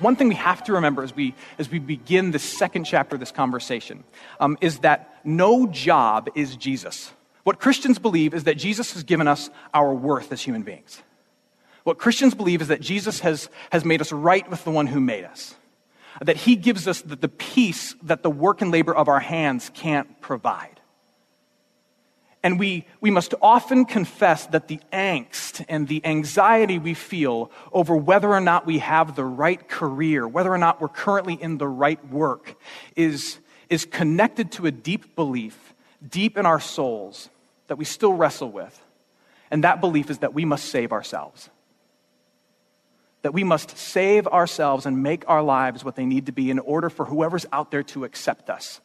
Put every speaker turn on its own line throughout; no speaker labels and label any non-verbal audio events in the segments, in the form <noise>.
One thing we have to remember as we, as we begin the second chapter of this conversation um, is that no job is Jesus. What Christians believe is that Jesus has given us our worth as human beings. What Christians believe is that Jesus has, has made us right with the one who made us. That he gives us the, the peace that the work and labor of our hands can't provide. And we, we must often confess that the angst and the anxiety we feel over whether or not we have the right career, whether or not we're currently in the right work, is, is connected to a deep belief, deep in our souls, that we still wrestle with. And that belief is that we must save ourselves that we must save ourselves and make our lives what they need to be in order for whoever's out there to accept us.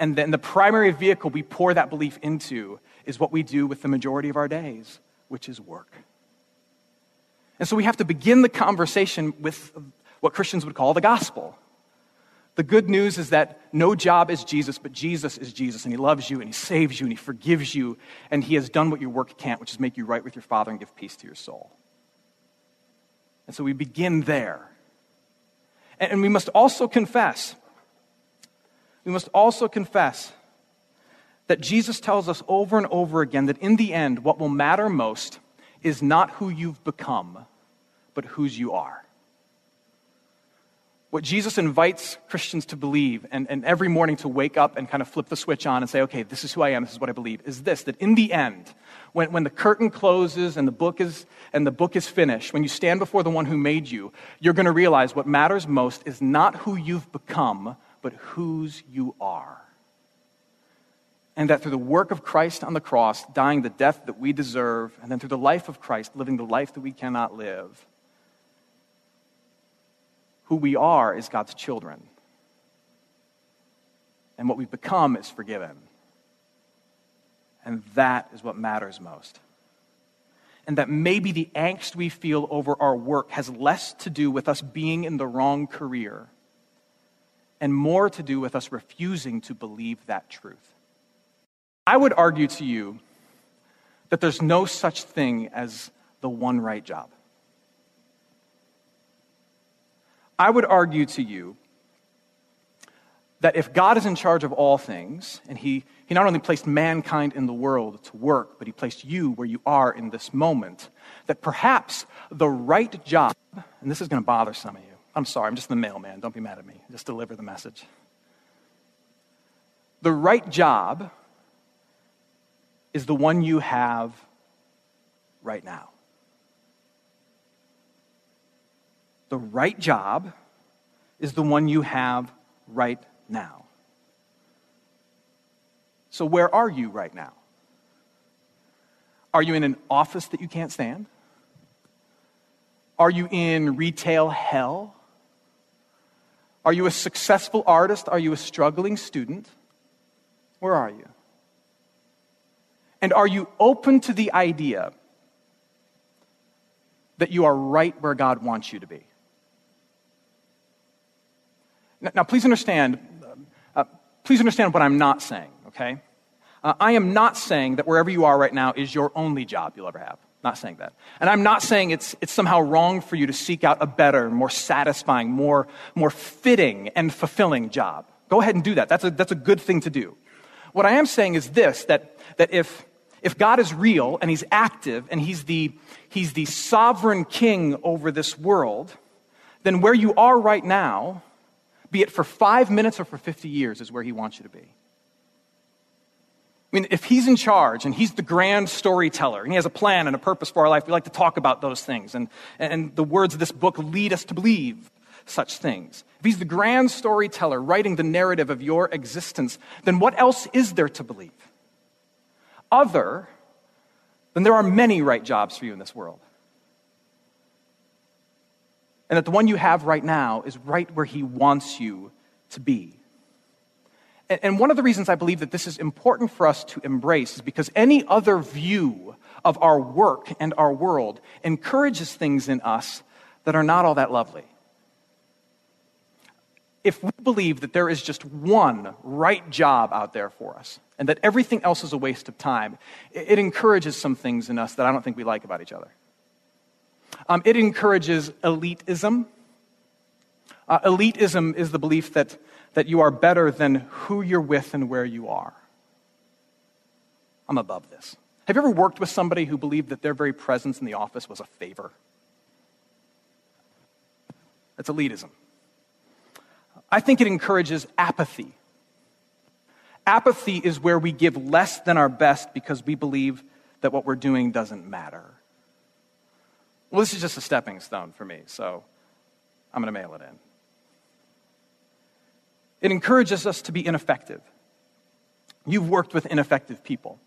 And then the primary vehicle we pour that belief into is what we do with the majority of our days, which is work. And so we have to begin the conversation with what Christians would call the gospel. The good news is that no job is Jesus, but Jesus is Jesus, and He loves you, and He saves you, and He forgives you, and He has done what your work can't, which is make you right with your Father and give peace to your soul. And so we begin there. And we must also confess, we must also confess that Jesus tells us over and over again that in the end, what will matter most is not who you've become, but whose you are. What Jesus invites Christians to believe, and, and every morning to wake up and kind of flip the switch on and say, okay, this is who I am, this is what I believe, is this that in the end, when, when the curtain closes and the, book is, and the book is finished, when you stand before the one who made you, you're going to realize what matters most is not who you've become, but whose you are. And that through the work of Christ on the cross, dying the death that we deserve, and then through the life of Christ, living the life that we cannot live, who we are is God's children. And what we've become is forgiven. And that is what matters most. And that maybe the angst we feel over our work has less to do with us being in the wrong career and more to do with us refusing to believe that truth. I would argue to you that there's no such thing as the one right job. I would argue to you that if God is in charge of all things, and he, he not only placed mankind in the world to work, but He placed you where you are in this moment, that perhaps the right job, and this is going to bother some of you. I'm sorry, I'm just the mailman. Don't be mad at me. Just deliver the message. The right job is the one you have right now. the right job is the one you have right now. So, where are you right now? Are you in an office that you can't stand? Are you in retail hell? Are you a successful artist? Are you a struggling student? Where are you? And are you open to the idea that you are right where God wants you to be? Now, please understand, uh, please understand what I'm not saying, okay? Uh, I am not saying that wherever you are right now is your only job you'll ever have. Not saying that. And I'm not saying it's, it's somehow wrong for you to seek out a better, more satisfying, more, more fitting and fulfilling job. Go ahead and do that. That's a, that's a good thing to do. What I am saying is this that, that if, if God is real and He's active and he's the, he's the sovereign king over this world, then where you are right now, be it for five minutes or for 50 years, is where He wants you to be. I mean, if he's in charge and he's the grand storyteller and he has a plan and a purpose for our life, we like to talk about those things. And, and the words of this book lead us to believe such things. If he's the grand storyteller writing the narrative of your existence, then what else is there to believe? Other than there are many right jobs for you in this world. And that the one you have right now is right where he wants you to be. And one of the reasons I believe that this is important for us to embrace is because any other view of our work and our world encourages things in us that are not all that lovely. If we believe that there is just one right job out there for us and that everything else is a waste of time, it encourages some things in us that I don't think we like about each other. Um, it encourages elitism. Uh, elitism is the belief that that you are better than who you're with and where you are. I'm above this. Have you ever worked with somebody who believed that their very presence in the office was a favor? That's elitism. I think it encourages apathy. Apathy is where we give less than our best because we believe that what we're doing doesn't matter. Well, this is just a stepping stone for me, so I'm going to mail it in. It encourages us to be ineffective. You've worked with ineffective people.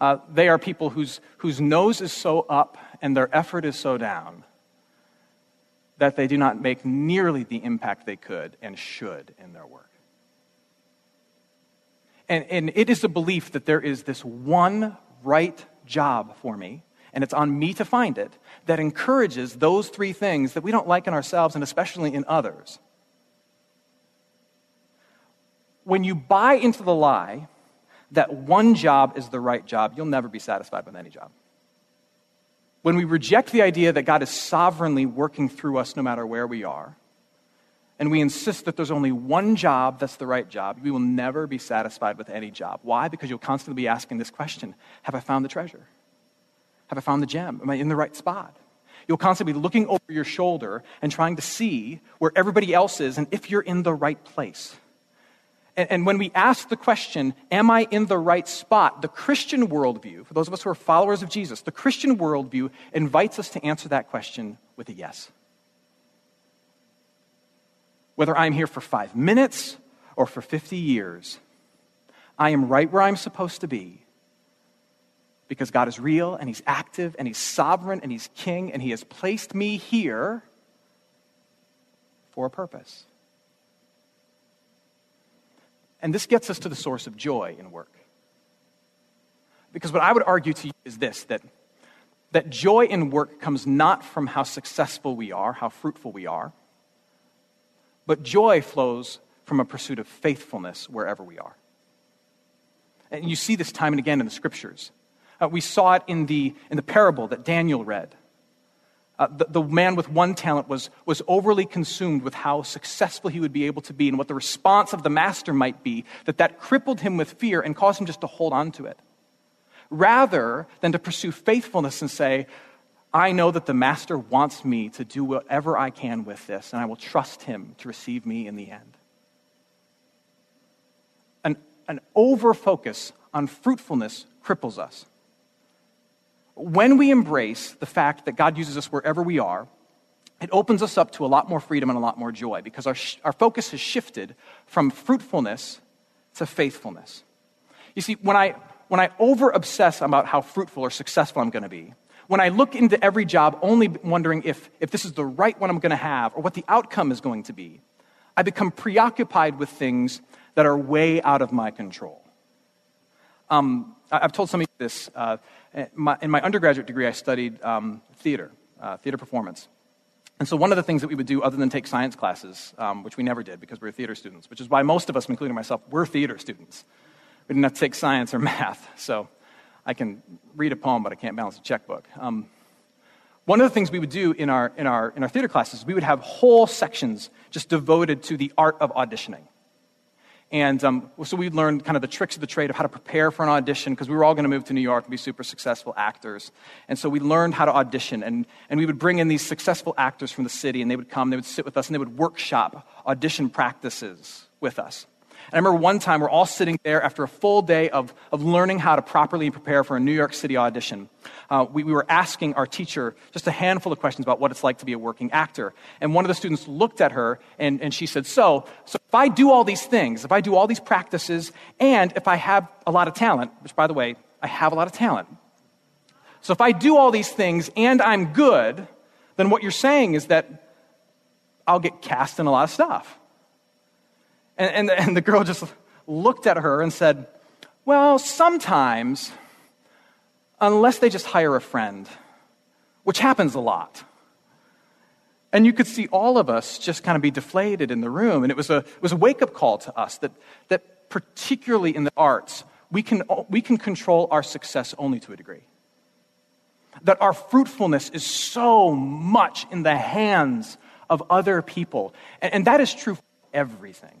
Uh, they are people whose, whose nose is so up and their effort is so down that they do not make nearly the impact they could and should in their work. And, and it is a belief that there is this one right job for me, and it's on me to find it, that encourages those three things that we don't like in ourselves and especially in others when you buy into the lie that one job is the right job, you'll never be satisfied with any job. When we reject the idea that God is sovereignly working through us no matter where we are, and we insist that there's only one job that's the right job, we will never be satisfied with any job. Why? Because you'll constantly be asking this question Have I found the treasure? Have I found the gem? Am I in the right spot? You'll constantly be looking over your shoulder and trying to see where everybody else is and if you're in the right place. And, when we ask the question, Am I in the right spot? the Christian worldview, for those of us who are followers of Jesus, the Christian worldview invites us to answer that question with a yes. Whether I'm here for five minutes or for 50 years, I am right where I'm supposed to be because God is real and He's active and He's sovereign and He's king and He has placed me here for a purpose. And this gets us to the source of joy in work. Because what I would argue to you is this that, that joy in work comes not from how successful we are, how fruitful we are, but joy flows from a pursuit of faithfulness wherever we are. And you see this time and again in the scriptures. Uh, we saw it in the, in the parable that Daniel read. Uh, the, the, man with one talent was, was overly consumed with how successful he would be able to be and what the response of the master might be, that that crippled him with fear and caused him just to hold on to it. Rather than to pursue faithfulness and say, I know that the master wants me to do whatever I can with this, and I will trust him to receive me in the end. An, an over focus on fruitfulness cripples us when we embrace the fact that God uses us wherever we are, it opens us up to a lot more freedom and a lot more joy because our, our focus has shifted from fruitfulness to faithfulness. You see, when I, when I over obsess about how fruitful or successful I'm going to be, when I look into every job only wondering if, if this is the right one I'm going to have or what the outcome is going to be, I become preoccupied with things that are way out of my control. Um, I've told some of you this. Uh, in my undergraduate degree, I studied um, theater, uh, theater performance. And so, one of the things that we would do, other than take science classes, um, which we never did because we were theater students, which is why most of us, including myself, were theater students. We didn't have to take science or math. So, I can read a poem, but I can't balance a checkbook. Um, one of the things we would do in our, in, our, in our theater classes, we would have whole sections just devoted to the art of auditioning. And um, so we learned kind of the tricks of the trade of how to prepare for an audition because we were all going to move to New York and be super successful actors. And so we learned how to audition. And, and we would bring in these successful actors from the city, and they would come, they would sit with us, and they would workshop audition practices with us. And I remember one time we're all sitting there after a full day of, of learning how to properly prepare for a New York City audition. Uh, we, we were asking our teacher just a handful of questions about what it's like to be a working actor. And one of the students looked at her and, and she said, so, so if I do all these things, if I do all these practices, and if I have a lot of talent, which by the way, I have a lot of talent. So if I do all these things and I'm good, then what you're saying is that I'll get cast in a lot of stuff. And, and, and the girl just looked at her and said, Well, sometimes, unless they just hire a friend, which happens a lot. And you could see all of us just kind of be deflated in the room. And it was a, it was a wake up call to us that, that, particularly in the arts, we can, we can control our success only to a degree. That our fruitfulness is so much in the hands of other people. And, and that is true for everything.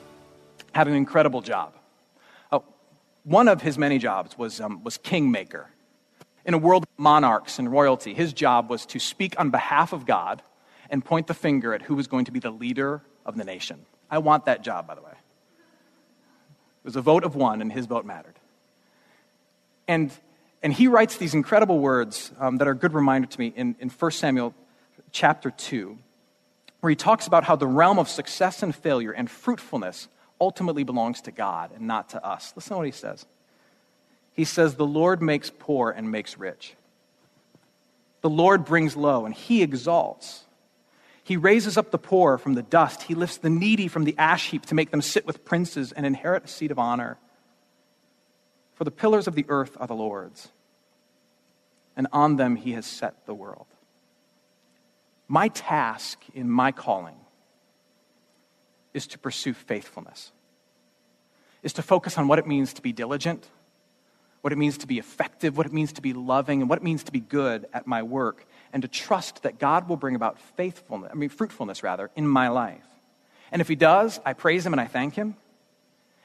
had an incredible job. Uh, one of his many jobs was, um, was kingmaker. In a world of monarchs and royalty, his job was to speak on behalf of God and point the finger at who was going to be the leader of the nation. I want that job, by the way. It was a vote of one, and his vote mattered. And, and he writes these incredible words um, that are a good reminder to me in, in 1 Samuel chapter 2, where he talks about how the realm of success and failure and fruitfulness ultimately belongs to God and not to us. Listen to what he says. He says, The Lord makes poor and makes rich. The Lord brings low and he exalts. He raises up the poor from the dust. He lifts the needy from the ash heap to make them sit with princes and inherit a seat of honor. For the pillars of the earth are the Lord's, and on them he has set the world. My task in my calling is to pursue faithfulness, is to focus on what it means to be diligent, what it means to be effective, what it means to be loving, and what it means to be good at my work, and to trust that God will bring about faithfulness, I mean, fruitfulness rather, in my life. And if He does, I praise Him and I thank Him.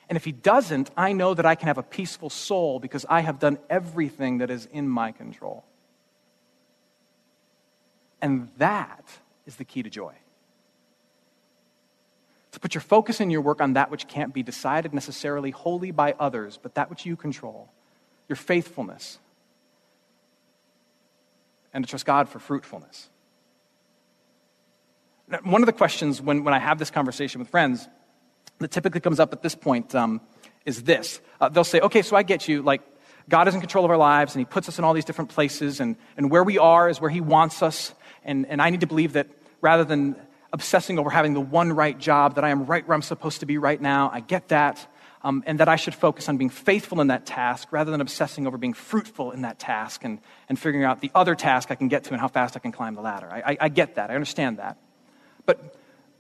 And if He doesn't, I know that I can have a peaceful soul because I have done everything that is in my control. And that is the key to joy to put your focus in your work on that which can't be decided necessarily wholly by others, but that which you control, your faithfulness, and to trust God for fruitfulness. Now, one of the questions when, when I have this conversation with friends that typically comes up at this point um, is this. Uh, they'll say, okay, so I get you. Like, God is in control of our lives, and He puts us in all these different places, and, and where we are is where He wants us. And, and I need to believe that rather than obsessing over having the one right job, that I am right where I'm supposed to be right now. I get that. Um, and that I should focus on being faithful in that task rather than obsessing over being fruitful in that task and, and figuring out the other task I can get to and how fast I can climb the ladder. I, I, I get that. I understand that. But,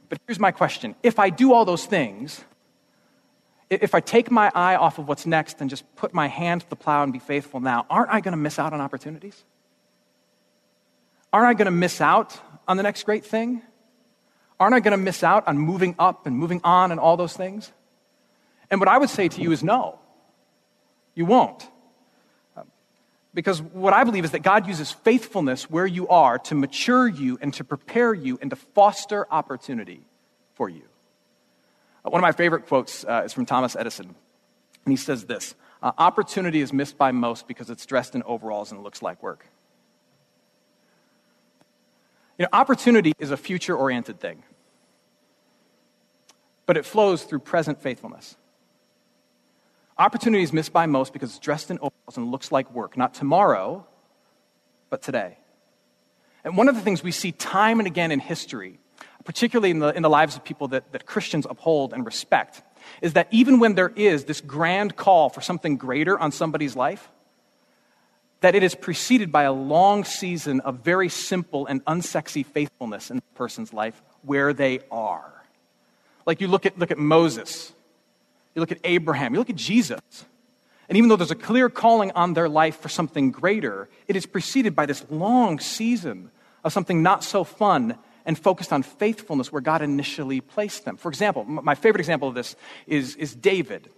but here's my question if I do all those things, if I take my eye off of what's next and just put my hand to the plow and be faithful now, aren't I going to miss out on opportunities? Aren't I going to miss out on the next great thing? Aren't I going to miss out on moving up and moving on and all those things? And what I would say to you is no, you won't. Because what I believe is that God uses faithfulness where you are to mature you and to prepare you and to foster opportunity for you. Uh, one of my favorite quotes uh, is from Thomas Edison. And he says this uh, Opportunity is missed by most because it's dressed in overalls and looks like work. You know, opportunity is a future oriented thing, but it flows through present faithfulness. Opportunity is missed by most because it's dressed in overalls and looks like work, not tomorrow, but today. And one of the things we see time and again in history, particularly in the, in the lives of people that, that Christians uphold and respect, is that even when there is this grand call for something greater on somebody's life, that it is preceded by a long season of very simple and unsexy faithfulness in the person's life where they are. Like you look at, look at Moses, you look at Abraham, you look at Jesus. And even though there's a clear calling on their life for something greater, it is preceded by this long season of something not so fun and focused on faithfulness where God initially placed them. For example, my favorite example of this is, is David.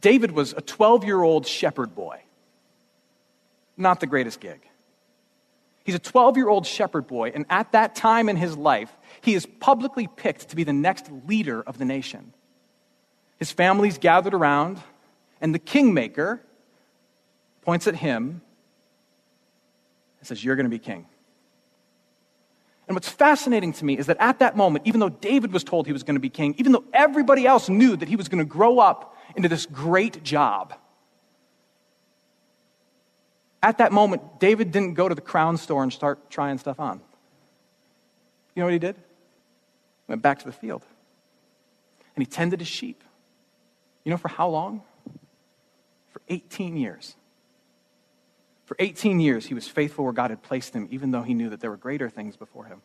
David was a 12 year old shepherd boy. Not the greatest gig. He's a 12 year old shepherd boy, and at that time in his life, he is publicly picked to be the next leader of the nation. His family's gathered around, and the kingmaker points at him and says, You're going to be king. And what's fascinating to me is that at that moment, even though David was told he was going to be king, even though everybody else knew that he was going to grow up into this great job, at that moment, David didn't go to the crown store and start trying stuff on. You know what he did? Went back to the field. And he tended his sheep. You know for how long? For 18 years. For 18 years, he was faithful where God had placed him, even though he knew that there were greater things before him.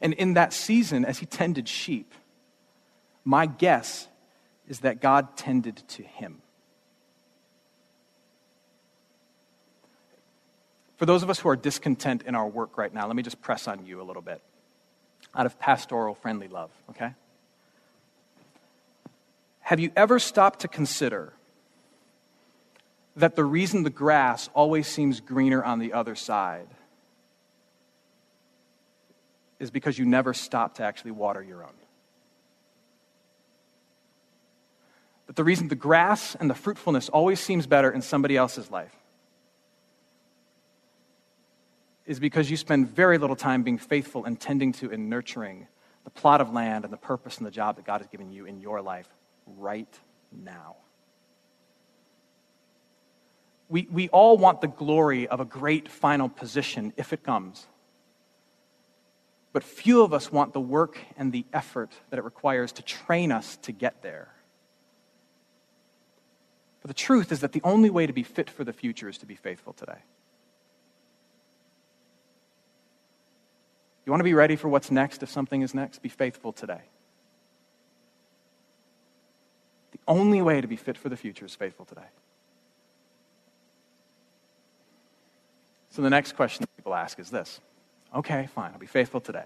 And in that season, as he tended sheep, my guess is that God tended to him. For those of us who are discontent in our work right now, let me just press on you a little bit out of pastoral friendly love, okay? Have you ever stopped to consider that the reason the grass always seems greener on the other side is because you never stop to actually water your own. But the reason the grass and the fruitfulness always seems better in somebody else's life is because you spend very little time being faithful and tending to and nurturing the plot of land and the purpose and the job that God has given you in your life right now we, we all want the glory of a great final position if it comes. But few of us want the work and the effort that it requires to train us to get there. But the truth is that the only way to be fit for the future is to be faithful today. You want to be ready for what's next if something is next? Be faithful today. The only way to be fit for the future is faithful today. So the next question people ask is this okay, fine, I'll be faithful today.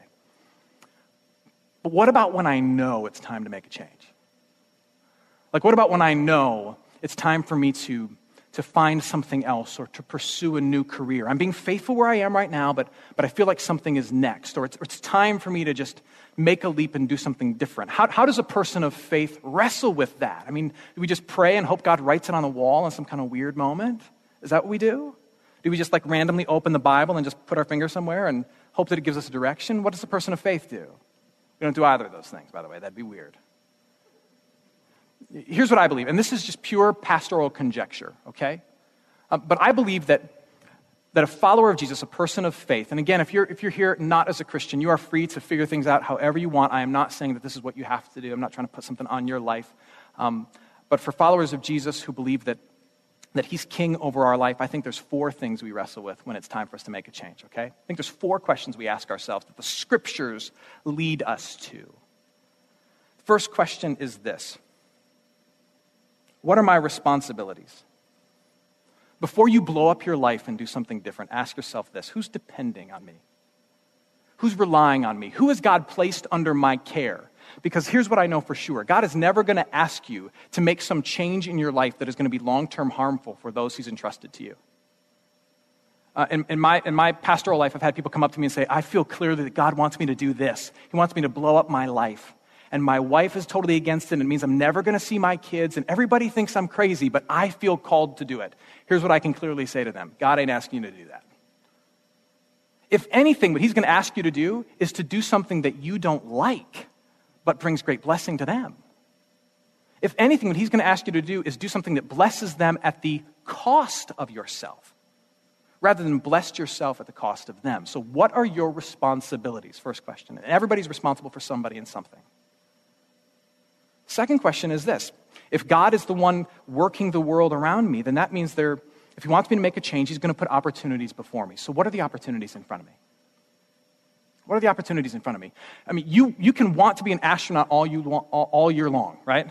But what about when I know it's time to make a change? Like, what about when I know it's time for me to, to find something else or to pursue a new career? I'm being faithful where I am right now, but, but I feel like something is next, or it's, it's time for me to just make a leap and do something different. How, how does a person of faith wrestle with that? I mean, do we just pray and hope God writes it on the wall in some kind of weird moment? Is that what we do? Do we just like randomly open the Bible and just put our finger somewhere and hope that it gives us a direction? What does a person of faith do? We don't do either of those things, by the way. That'd be weird. Here's what I believe, and this is just pure pastoral conjecture, okay? Uh, but I believe that, that a follower of Jesus, a person of faith, and again, if you're, if you're here not as a Christian, you are free to figure things out however you want. I am not saying that this is what you have to do, I'm not trying to put something on your life. Um, but for followers of Jesus who believe that that He's king over our life, I think there's four things we wrestle with when it's time for us to make a change, okay? I think there's four questions we ask ourselves that the scriptures lead us to. First question is this What are my responsibilities? Before you blow up your life and do something different, ask yourself this Who's depending on me? Who's relying on me? Who has God placed under my care? Because here's what I know for sure God is never going to ask you to make some change in your life that is going to be long term harmful for those he's entrusted to you. Uh, in, in, my, in my pastoral life, I've had people come up to me and say, I feel clearly that God wants me to do this. He wants me to blow up my life. And my wife is totally against it, and it means I'm never going to see my kids, and everybody thinks I'm crazy, but I feel called to do it. Here's what I can clearly say to them God ain't asking you to do that. If anything, what He's going to ask you to do is to do something that you don't like but brings great blessing to them. If anything, what he's going to ask you to do is do something that blesses them at the cost of yourself. rather than bless yourself at the cost of them. So, what are your responsibilities? First question. And everybody's responsible for somebody and something. Second question is this if God is the one working the world around me, then that means there, if He wants me to make a change, He's going to put opportunities before me. So, what are the opportunities in front of me? What are the opportunities in front of me? I mean, you, you can want to be an astronaut all, you, all, all year long, right?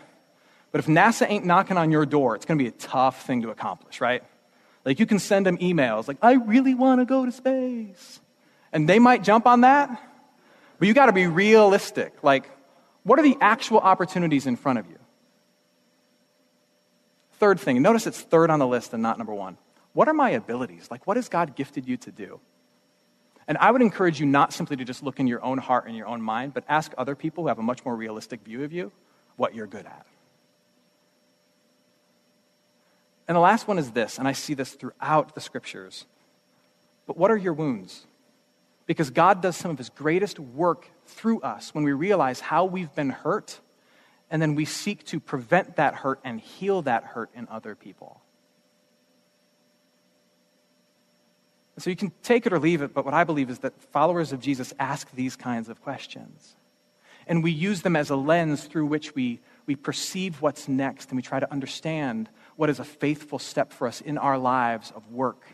But if NASA ain't knocking on your door, it's going to be a tough thing to accomplish, right? Like you can send them emails like, I really want to go to space. And they might jump on that, but you got to be realistic. Like, what are the actual opportunities in front of you? Third thing, notice it's third on the list and not number one. What are my abilities? Like, what has God gifted you to do? And I would encourage you not simply to just look in your own heart and your own mind, but ask other people who have a much more realistic view of you what you're good at. And the last one is this, and I see this throughout the scriptures. But what are your wounds? Because God does some of his greatest work through us when we realize how we've been hurt, and then we seek to prevent that hurt and heal that hurt in other people. so you can take it or leave it, but what I believe is that followers of Jesus ask these kinds of questions. And we use them as a lens through which we, we perceive what's next and we try to understand what is a faithful step for us in our lives of work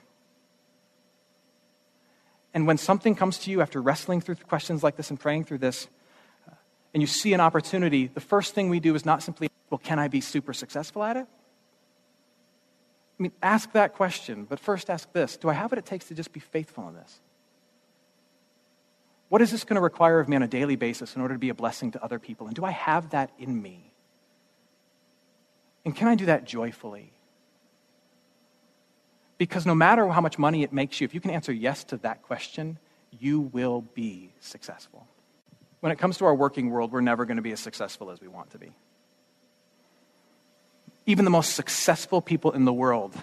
and when something comes to you after wrestling through questions like this and praying through this, uh, and you see an opportunity, the first thing we do is not simply, well, can I be super successful at it? I mean, ask that question, but first ask this Do I have what it takes to just be faithful in this? What is this going to require of me on a daily basis in order to be a blessing to other people? And do I have that in me? And can I do that joyfully? Because no matter how much money it makes you, if you can answer yes to that question, you will be successful. When it comes to our working world, we're never going to be as successful as we want to be. Even the most successful people in the world,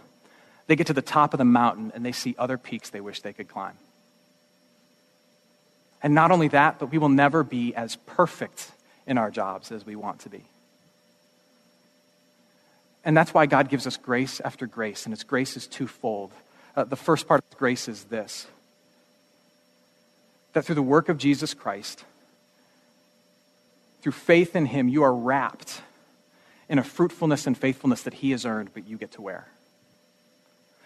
they get to the top of the mountain and they see other peaks they wish they could climb. And not only that, but we will never be as perfect in our jobs as we want to be. And that's why God gives us grace after grace, and His grace is twofold. Uh, the first part of grace is this that through the work of Jesus Christ, through faith in Him, you are wrapped in a fruitfulness and faithfulness that He has earned, but you get to wear.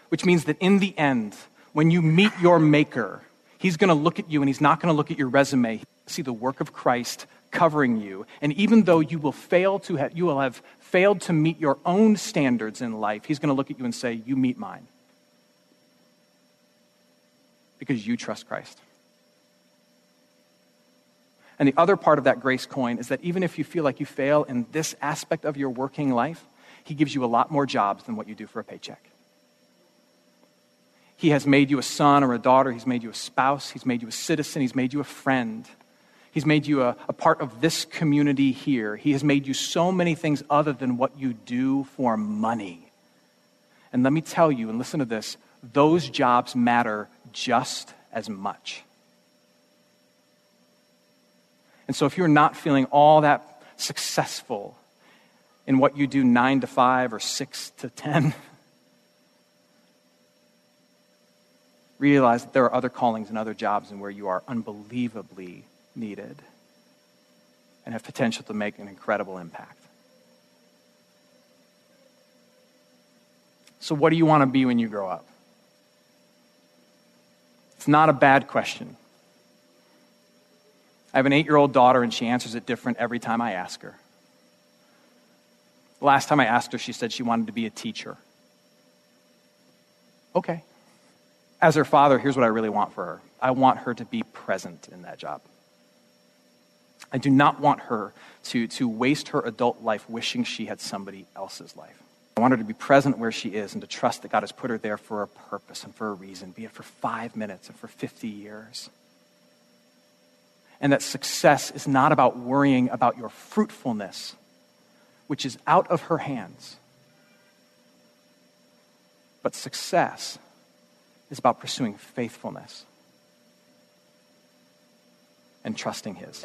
Which means that in the end, when you meet your Maker, He's going to look at you and He's not going to look at your resume. See the work of Christ covering you. And even though you will fail to have, you will have failed to meet your own standards in life, he's going to look at you and say, You meet mine. Because you trust Christ. And the other part of that grace coin is that even if you feel like you fail in this aspect of your working life, he gives you a lot more jobs than what you do for a paycheck. He has made you a son or a daughter. He's made you a spouse. He's made you a citizen. He's made you a friend. He's made you a, a, part of this community here. He has made you so many things other than what you do for money. And let me tell you, and listen to this those jobs matter just as much. And so, if you're not feeling all that successful in what you do nine to five or six to ten, <laughs> realize that there are other callings and other jobs and where you are unbelievably needed and have potential to make an incredible impact. So, what do you want to be when you grow up? It's not a bad question. I have an eight year old daughter, and she answers it different every time I ask her. Last time I asked her, she said she wanted to be a teacher. Okay. As her father, here's what I really want for her I want her to be present in that job. I do not want her to, to waste her adult life wishing she had somebody else's life. I want her to be present where she is and to trust that God has put her there for a purpose and for a reason, be it for five minutes or for 50 years. And that success is not about worrying about your fruitfulness, which is out of her hands. But success is about pursuing faithfulness and trusting His.